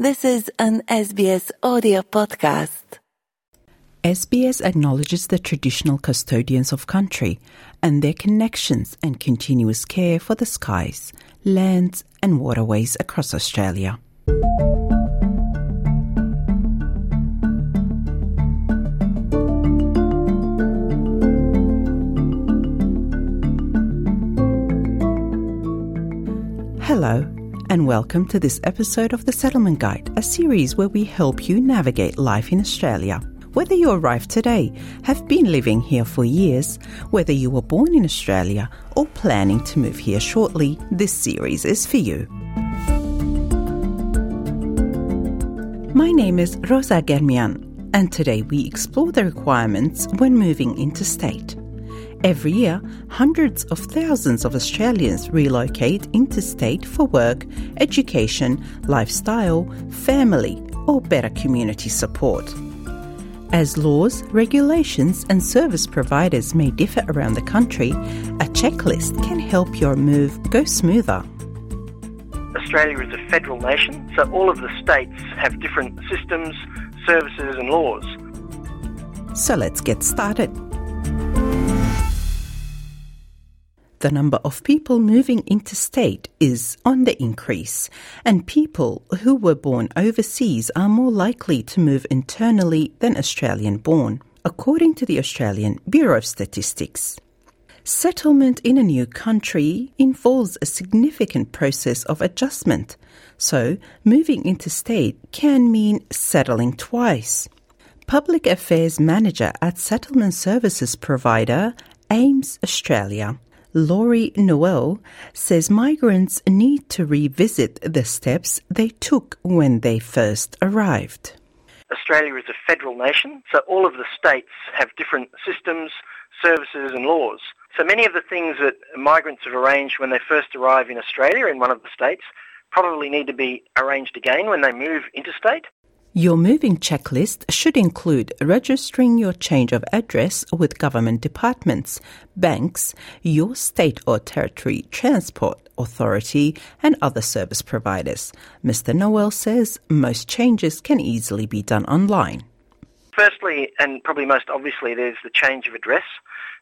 This is an SBS audio podcast. SBS acknowledges the traditional custodians of country and their connections and continuous care for the skies, lands, and waterways across Australia. Hello, and welcome to this episode of The Settlement Guide, a series where we help you navigate life in Australia. Whether you arrived today, have been living here for years, whether you were born in Australia, or planning to move here shortly, this series is for you. My name is Rosa Germian, and today we explore the requirements when moving interstate. Every year, hundreds of thousands of Australians relocate interstate for work, education, lifestyle, family, or better community support. As laws, regulations, and service providers may differ around the country, a checklist can help your move go smoother. Australia is a federal nation, so all of the states have different systems, services, and laws. So let's get started. The number of people moving interstate is on the increase, and people who were born overseas are more likely to move internally than Australian born, according to the Australian Bureau of Statistics. Settlement in a new country involves a significant process of adjustment, so moving interstate can mean settling twice. Public Affairs Manager at settlement services provider AMES Australia, Laurie Nowell says migrants need to revisit the steps they took when they first arrived. Australia is a federal nation, so all of the states have different systems, services, and laws. So many of the things that migrants have arranged when they first arrive in Australia in one of the states probably need to be arranged again when they move interstate. Your moving checklist should include registering your change of address with government departments, banks, your state or territory transport authority, and other service providers. Mr. Nowell says most changes can easily be done online. Firstly, and probably most obviously, there's the change of address.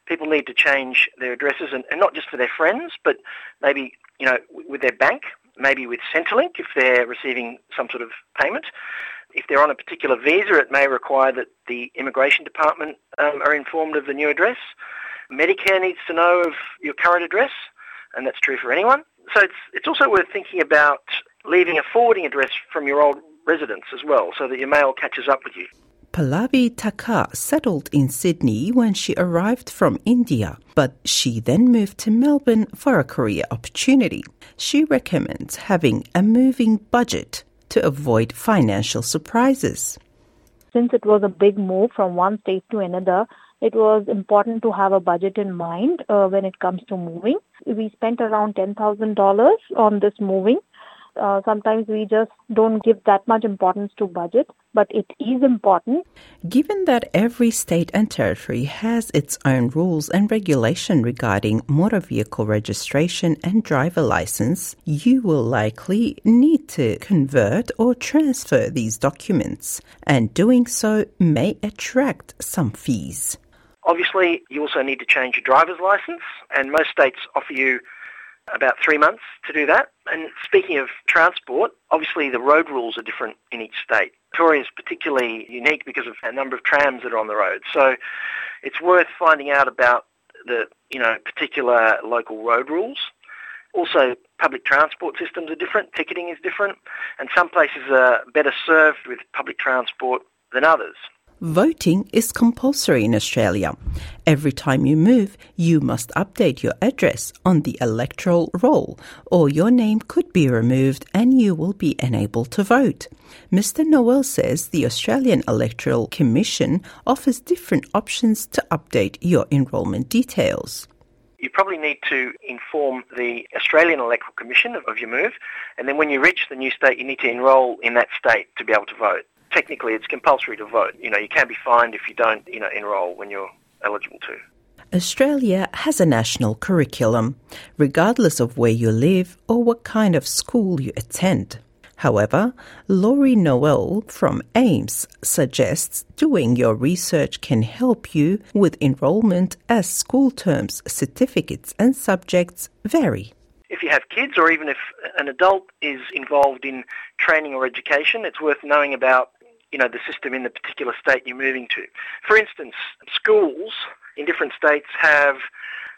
People need to change their addresses, and, and not just for their friends, but maybe you know with their bank, maybe with Centrelink if they're receiving some sort of payment if they're on a particular visa, it may require that the immigration department um, are informed of the new address. Medicare needs to know of your current address, and that's true for anyone. So it's, it's also worth thinking about leaving a forwarding address from your old residence as well, so that your mail catches up with you. Pallavi Taka settled in Sydney when she arrived from India, but she then moved to Melbourne for a career opportunity. She recommends having a moving budget to avoid financial surprises. Since it was a big move from one state to another, it was important to have a budget in mind uh, when it comes to moving. We spent around $10,000 on this moving uh, sometimes we just don't give that much importance to budget, but it is important. Given that every state and territory has its own rules and regulation regarding motor vehicle registration and driver license, you will likely need to convert or transfer these documents, and doing so may attract some fees. Obviously, you also need to change your driver's license, and most states offer you about three months to do that. And speaking of transport, obviously the road rules are different in each state. Victoria is particularly unique because of a number of trams that are on the road. So it's worth finding out about the you know particular local road rules. Also, public transport systems are different, ticketing is different, and some places are better served with public transport than others. Voting is compulsory in Australia. Every time you move, you must update your address on the electoral roll, or your name could be removed and you will be unable to vote. Mr. Nowell says the Australian Electoral Commission offers different options to update your enrolment details. You probably need to inform the Australian Electoral Commission of your move, and then when you reach the new state, you need to enrol in that state to be able to vote technically it's compulsory to vote. You know, you can be fined if you don't, you know, enrol when you're eligible to. Australia has a national curriculum, regardless of where you live or what kind of school you attend. However, Laurie Nowell from AMES suggests doing your research can help you with enrolment as school terms, certificates, and subjects vary. If you have kids or even if an adult is involved in training or education, it's worth knowing about you know, the system in the particular state you're moving to. For instance, schools in different states have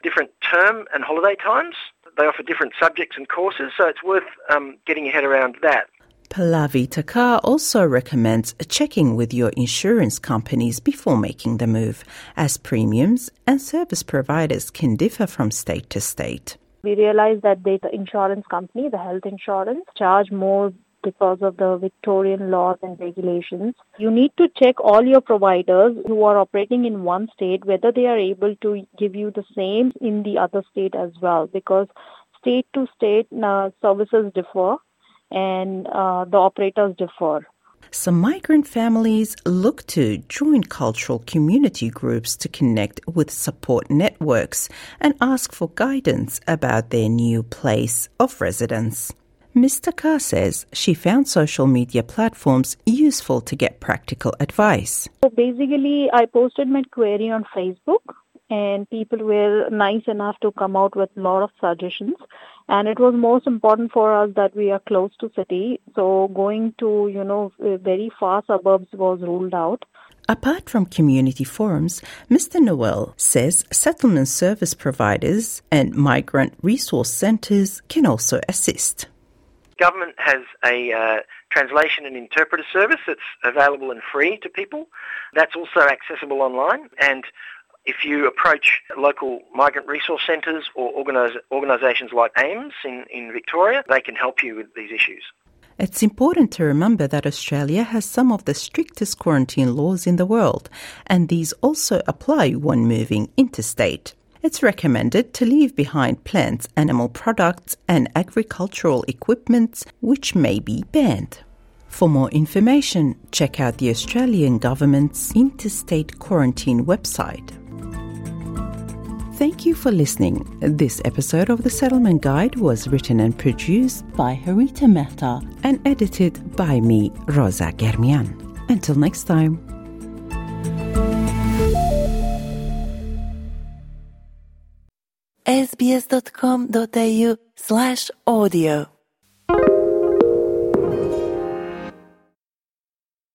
different term and holiday times. They offer different subjects and courses, so it's worth um, getting your head around that. Pallavi Takar also recommends checking with your insurance companies before making the move, as premiums and service providers can differ from state to state. We realize that the insurance company, the health insurance, charge more because of the Victorian laws and regulations. You need to check all your providers who are operating in one state whether they are able to give you the same in the other state as well because state to state uh, services differ and uh, the operators differ. Some migrant families look to join cultural community groups to connect with support networks and ask for guidance about their new place of residence. Mr. Carr says she found social media platforms useful to get practical advice. So basically, I posted my query on Facebook, and people were nice enough to come out with a lot of suggestions. And it was most important for us that we are close to city, so going to you know very far suburbs was ruled out. Apart from community forums, Mr. Nowell says settlement service providers and migrant resource centres can also assist government has a uh, translation and interpreter service that's available and free to people. That's also accessible online. And if you approach local migrant resource centres or organis- organisations like AMES in, in Victoria, they can help you with these issues. It's important to remember that Australia has some of the strictest quarantine laws in the world, and these also apply when moving interstate. It's recommended to leave behind plants, animal products, and agricultural equipment which may be banned. For more information, check out the Australian Government's Interstate Quarantine website. Thank you for listening. This episode of The Settlement Guide was written and produced by Harita Mehta and edited by me, Rosa Germian. Until next time. sbs.com.au slash audio